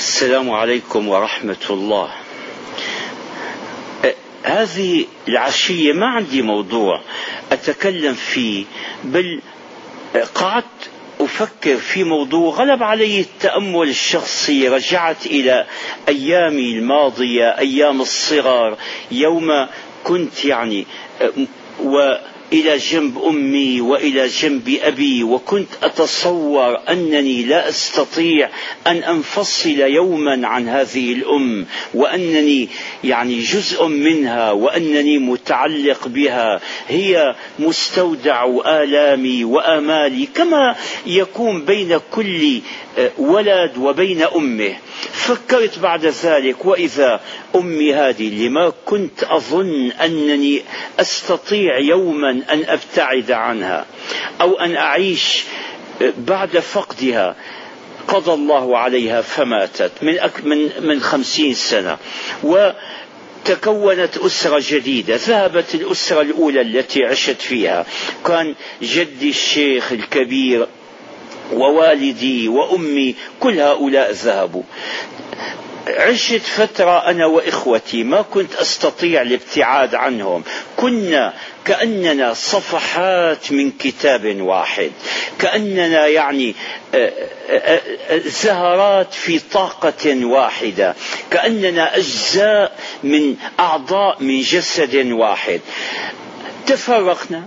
السلام عليكم ورحمة الله. هذه العشية ما عندي موضوع. أتكلم فيه بل قعدت أفكر في موضوع غلب علي التأمل الشخصي. رجعت إلى أيامي الماضية أيام الصغر يوم كنت يعني و إلى جنب أمي وإلى جنب أبي وكنت أتصور أنني لا أستطيع أن أنفصل يوما عن هذه الأم وأنني يعني جزء منها وأنني متعلق بها. هي مستودع آلامي وآمالي كما يكون بين كل ولد وبين أمه. فكرت بعد ذلك وإذا أمي هذه لما كنت أظن أنني أستطيع يوما أن أبتعد عنها أو أن أعيش بعد فقدها قضى الله عليها فماتت من من من خمسين سنة و تكونت أسرة جديدة ذهبت الأسرة الأولى التي عشت فيها كان جدي الشيخ الكبير ووالدي وأمي كل هؤلاء ذهبوا. عشت فترة أنا وإخوتي ما كنت أستطيع الابتعاد عنهم. كنا كأننا صفحات من كتاب واحد. كأننا يعني آه، آه، آه، زهرات في طاقة واحدة. كأننا أجزاء من أعضاء من جسد واحد. تفرقنا.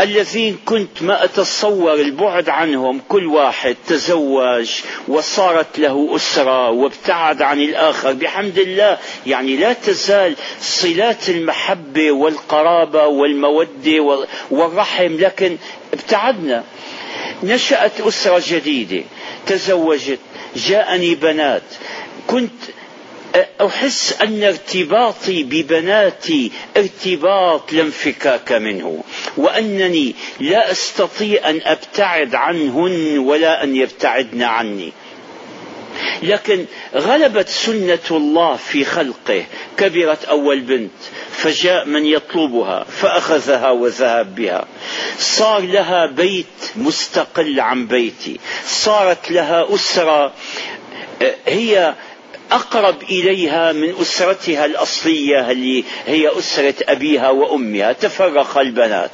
الذين كنت ما أتصور البعد عنهم كل واحد تزوج وصارت له أسرة وابتعد عن الآخر. بحمد الله يعني لا تزال صلات المحبة والقرابة والمودة والرحم لكن ابتعدنا. نشأت أسرة جديدة تزوجت جاءني بنات. كنت أحس أن ارتباطي ببناتي ارتباط لا انفكاك منه وأنني لا أستطيع أن أبتعد عنهن ولا أن يبتعدن عني. لكن غلبت سنة الله في خلقه. كبرت أول بنت فجاء من يطلبها فأخذها وذهب بها. صار لها بيت مستقل عن بيتي. صارت لها أسرة هي أقرب إليها من أسرتها الأصلية اللي هي أسرة أبيها وأمها تفرق البنات.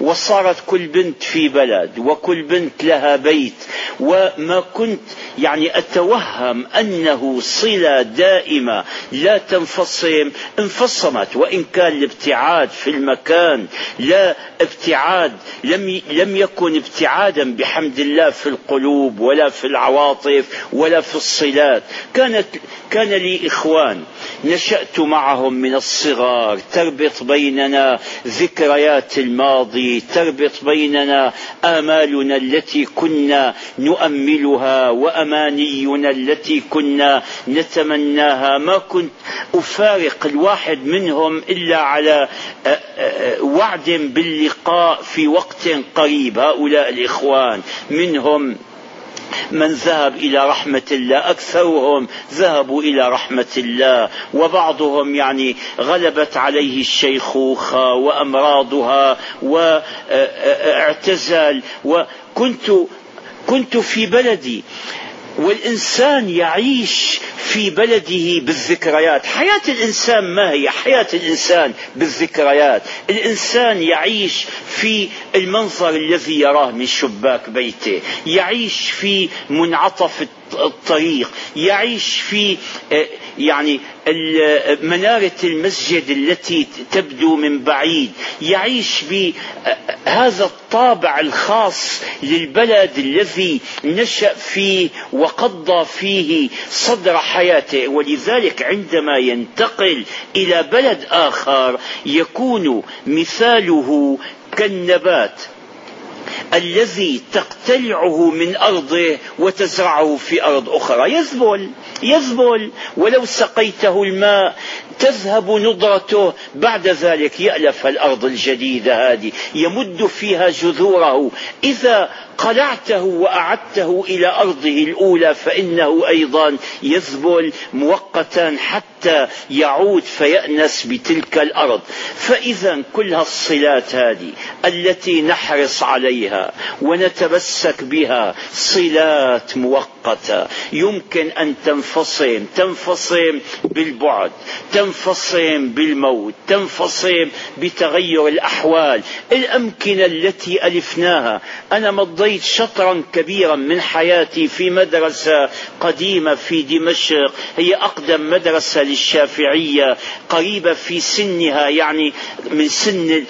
وصارت كل بنت في بلد وكل بنت لها بيت. وما كنت يعني أتوهم أنه صلة دائمة لا تنفصم انفصمت. وإن كان الابتعاد في المكان لا ابتعاد لم لم يكن ابتعادا بحمد الله في القلوب ولا في العواطف ولا في الصلات. كانت كان لي إخوان نشأت معهم من الصغار تربط بيننا ذكريات الماضي تربط بيننا آمالنا التي كنا نؤملها وأمانينا التي كنا نتمناها. ما كنت أفارق الواحد منهم إلا على وعد باللقاء في وقت قريب. هؤلاء الإخوان منهم من ذهب إلى رحمة الله أكثرهم ذهبوا إلى رحمة الله وبعضهم يعني غلبت عليه الشيخوخة وأمراضها واعتزل وكنت كنت في بلدي. والإنسان يعيش في بلده بالذكريات. حياة الإنسان ما هي؟ حياة الإنسان بالذكريات. الإنسان يعيش في المنظر الذي يراه من شباك بيته. يعيش في منعطف الطريق يعيش في آه، يعني منارة المسجد التي تبدو من بعيد يعيش بهذا الطابع الخاص للبلد الذي نشأ فيه وقضى فيه صدر حياته. ولذلك عندما ينتقل إلى بلد آخر يكون مثاله كالنبات. الذي تقتلعه من أرضه وتزرعه في أرض أخرى. يذبل يذبل ولو سقيته الماء تذهب نضرته بعد ذلك يألف الأرض الجديدة هذه يمد فيها جذوره. إذا قلعته وأعدته إلى أرضه الأولى فإنه أيضا يذبل مؤقتا حتى يعود فيأنس بتلك الأرض. فإذا كل الصلات هذه التي نحرص عليها ونتمسك بها صلات مؤقتة. مؤقتة يمكن أن تنفصم تنفصم بالبعد تنفصم بالموت تنفصم بتغير الأحوال. الأمكنة التي ألفناها. أنا مضيت شطرا كبيرا من حياتي في مدرسة قديمة في دمشق. هي أقدم مدرسة للشافعية قريبة في سنها يعني من سن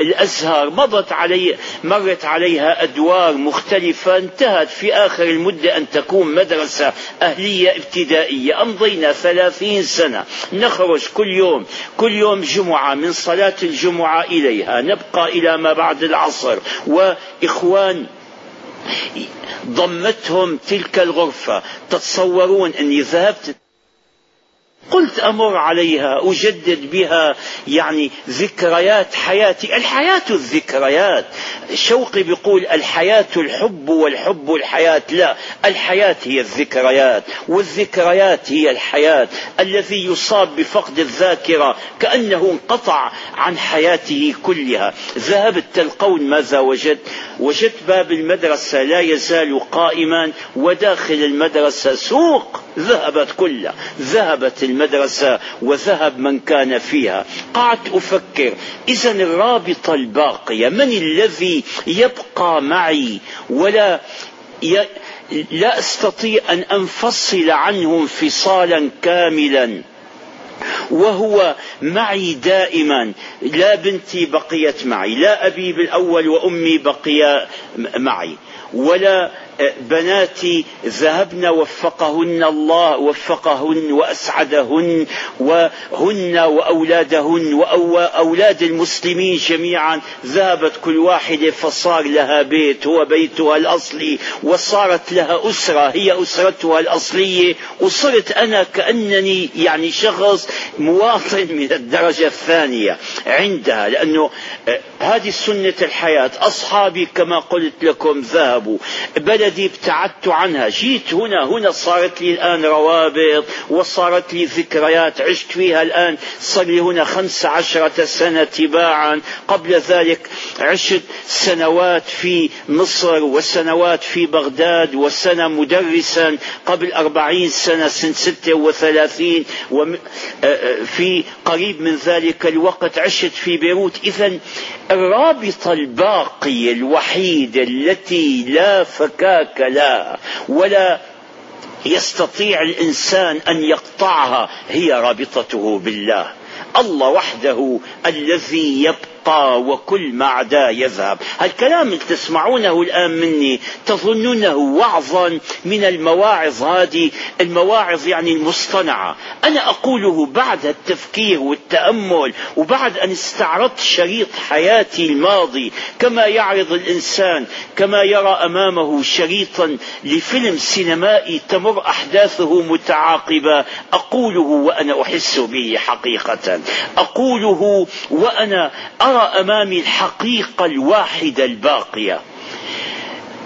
الأزهر. مضت علي مرت عليها أدوار مختلفة. انتهت في آخر المدة أن تكون مدرسة أهلية ابتدائية. أمضينا ثلاثين سنة. نخرج كل يوم كل يوم جمعة من صلاة الجمعة إليها. نبقى إلى ما بعد العصر. وإخوان ضمتهم تلك الغرفة. تتصورون أني ذهبت قلت أمر عليها أجدد بها يعني ذكريات حياتي. الحياة الذكريات. شوقي بيقول الحياة الحب والحب الحياة. لا الحياة هي الذكريات والذكريات هي الحياة. الذي يصاب بفقد الذاكرة كأنه انقطع عن حياته كلها. ذهبت تلقون ماذا وجدت وجدت باب المدرسة لا يزال قائما وداخل المدرسة سوق ذهبت كلها ذهبت المدرسة وذهب من كان فيها. قعدت أفكر إذا الرابطة الباقية من الذي يبقى معي؟ ولا ي... لا أستطيع أن أنفصل عنه انفصالا كاملا. وهو معي دائما. لا بنتي بقيت معي لا أبي بالأول وأمي بقيا معي. ولا بناتي ذهبن وفقهن الله وفقهن وأسعدهن وهن وأولادهن وأولاد المسلمين جميعا. ذهبت كل واحدة فصار لها بيت هو بيتها الأصلي وصارت لها أسرة هي أسرتها الأصلية. وصرت أنا كأنني يعني شخص مواطن من الدرجة الثانية عندها لأنه آه، هذه سنة الحياة. أصحابي كما قلت لكم ذهبوا. بلد الذي ابتعدت عنها. جيت هنا. هنا صارت لي الآن روابط وصارت لي ذكريات. عشت فيها الآن. صار لي هنا خمس عشرة سنة تباعا. قبل ذلك عشت سنوات في مصر وسنوات في بغداد وسنة مدرسا. قبل أربعين سنة سنة ستة وثلاثين. في قريب من ذلك الوقت عشت في بيروت. إذا الرابطة الباقية الوحيدة التي لا فكاك لها ولا يستطيع الإنسان أن يقطعها هي رابطته بالله. الله وحده الذي يبقى يبقى وكل ما عدا يذهب. هالكلام اللي تسمعونه الآن مني تظنونه وعظا من المواعظ هذه المواعظ يعني المصطنعة. أنا أقوله بعد التفكير والتأمل وبعد أن استعرضت شريط حياتي الماضي كما يعرض الإنسان كما يرى أمامه شريطا لفيلم سينمائي تمر أحداثه متعاقبة أقوله وأنا أحس به حقيقة. أقوله وأنا أرى أرى أمامي الحقيقة الواحدة الباقية.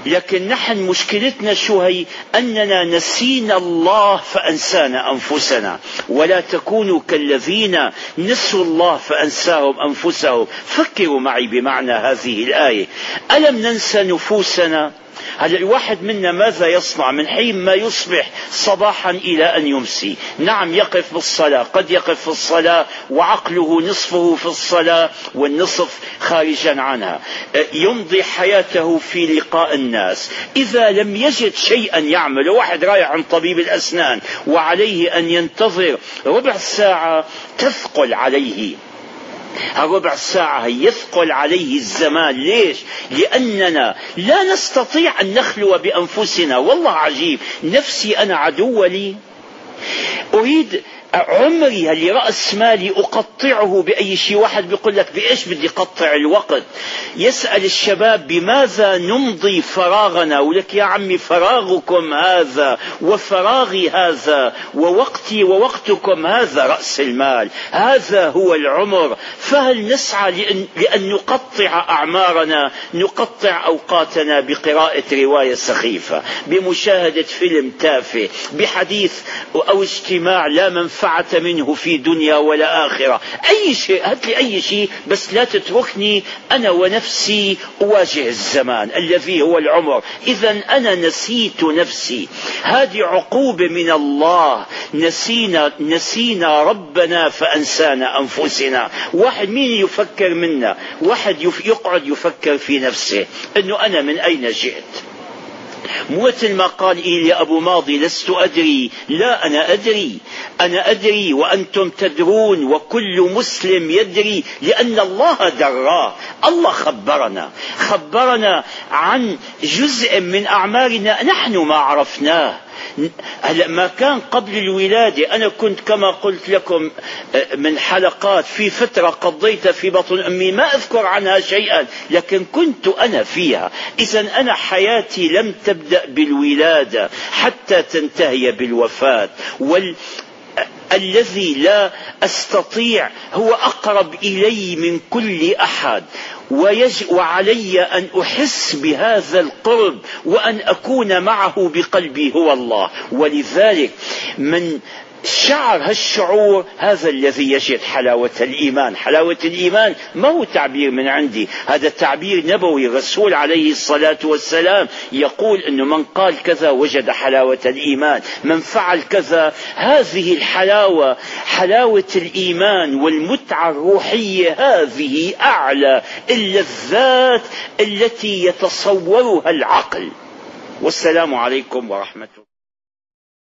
لكن نحن مشكلتنا شو هي أننا نسينا الله فأنسانا أنفسنا. ولا تكونوا كالذين نسوا الله فأنساهم أنفسهم. فكروا معي بمعنى هذه الآية. ألم ننسى نفوسنا؟ هلا الواحد منا ماذا يصنع؟ من حين ما يصبح صباحا إلى أن يمسي. نعم يقف بالصلاة قد يقف في الصلاة وعقله نصفه في الصلاة والنصف خارجا عنها. يمضي حياته في لقاء الناس. إذا لم يجد شيئا يعمله واحد رايح عند طبيب الأسنان وعليه أن ينتظر ربع ساعة تثقل عليه. الربع ساعة يثقل عليه الزمان. ليش؟ لأننا لا نستطيع أن نخلو بأنفسنا. والله عجيب. نفسي أنا عدو لي. أريد عمري اللي رأس مالي أقطعه بأي شيء؟ واحد بيقول لك بإيش بدي أقطع الوقت؟ يسأل الشباب بماذا نمضي فراغنا؟ ولك يا عمي فراغكم هذا وفراغي هذا ووقتي ووقتكم هذا رأس المال. هذا هو العمر. فهل نسعى لأن, لأن نقطع أعمارنا نقطع أوقاتنا بقراءة رواية سخيفة بمشاهدة فيلم تافه بحديث أو اجتماع لا منفعة؟ منفعة منه في دنيا ولا آخرة. أي شيء هات لي أي شيء بس لا تتركني أنا ونفسي أواجه الزمان الذي هو العمر. إذا أنا نسيت نفسي. هذه عقوبة من الله. نسينا نسينا ربنا فأنسانا أنفسنا. واحد مين يفكر منا؟ واحد يقعد يفكر في نفسه. أنه أنا من أين جئت؟ مثل ما قال إيليا أبو ماضي لست أدري. لا أنا أدري. أنا أدري وأنتم تدرون وكل مسلم يدري لأن الله دراه. الله خبرنا. خبرنا عن جزء من أعمارنا نحن ما عرفناه. ما كان قبل الولادة أنا كنت كما قلت لكم من حلقات في فترة قضيتها في بطن أمي ما أذكر عنها شيئا لكن كنت أنا فيها. إذا أنا حياتي لم تبدأ بالولادة حتى تنتهي بالوفاة. وال الذي لا أستطيع هو أقرب إلي من كل أحد. وعلي أن أحس بهذا القرب وأن أكون معه بقلبي هو الله. ولذلك من شعر هالشعور هذا الذي يجد حلاوة الإيمان. حلاوة الإيمان ما هو تعبير من عندي. هذا تعبير نبوي. الرسول عليه الصلاة والسلام يقول أنه من قال كذا وجد حلاوة الإيمان. من فعل كذا هذه الحلاوة حلاوة الإيمان والمتعة الروحية هذه أعلى اللذات التي يتصورها العقل. والسلام عليكم ورحمة الله.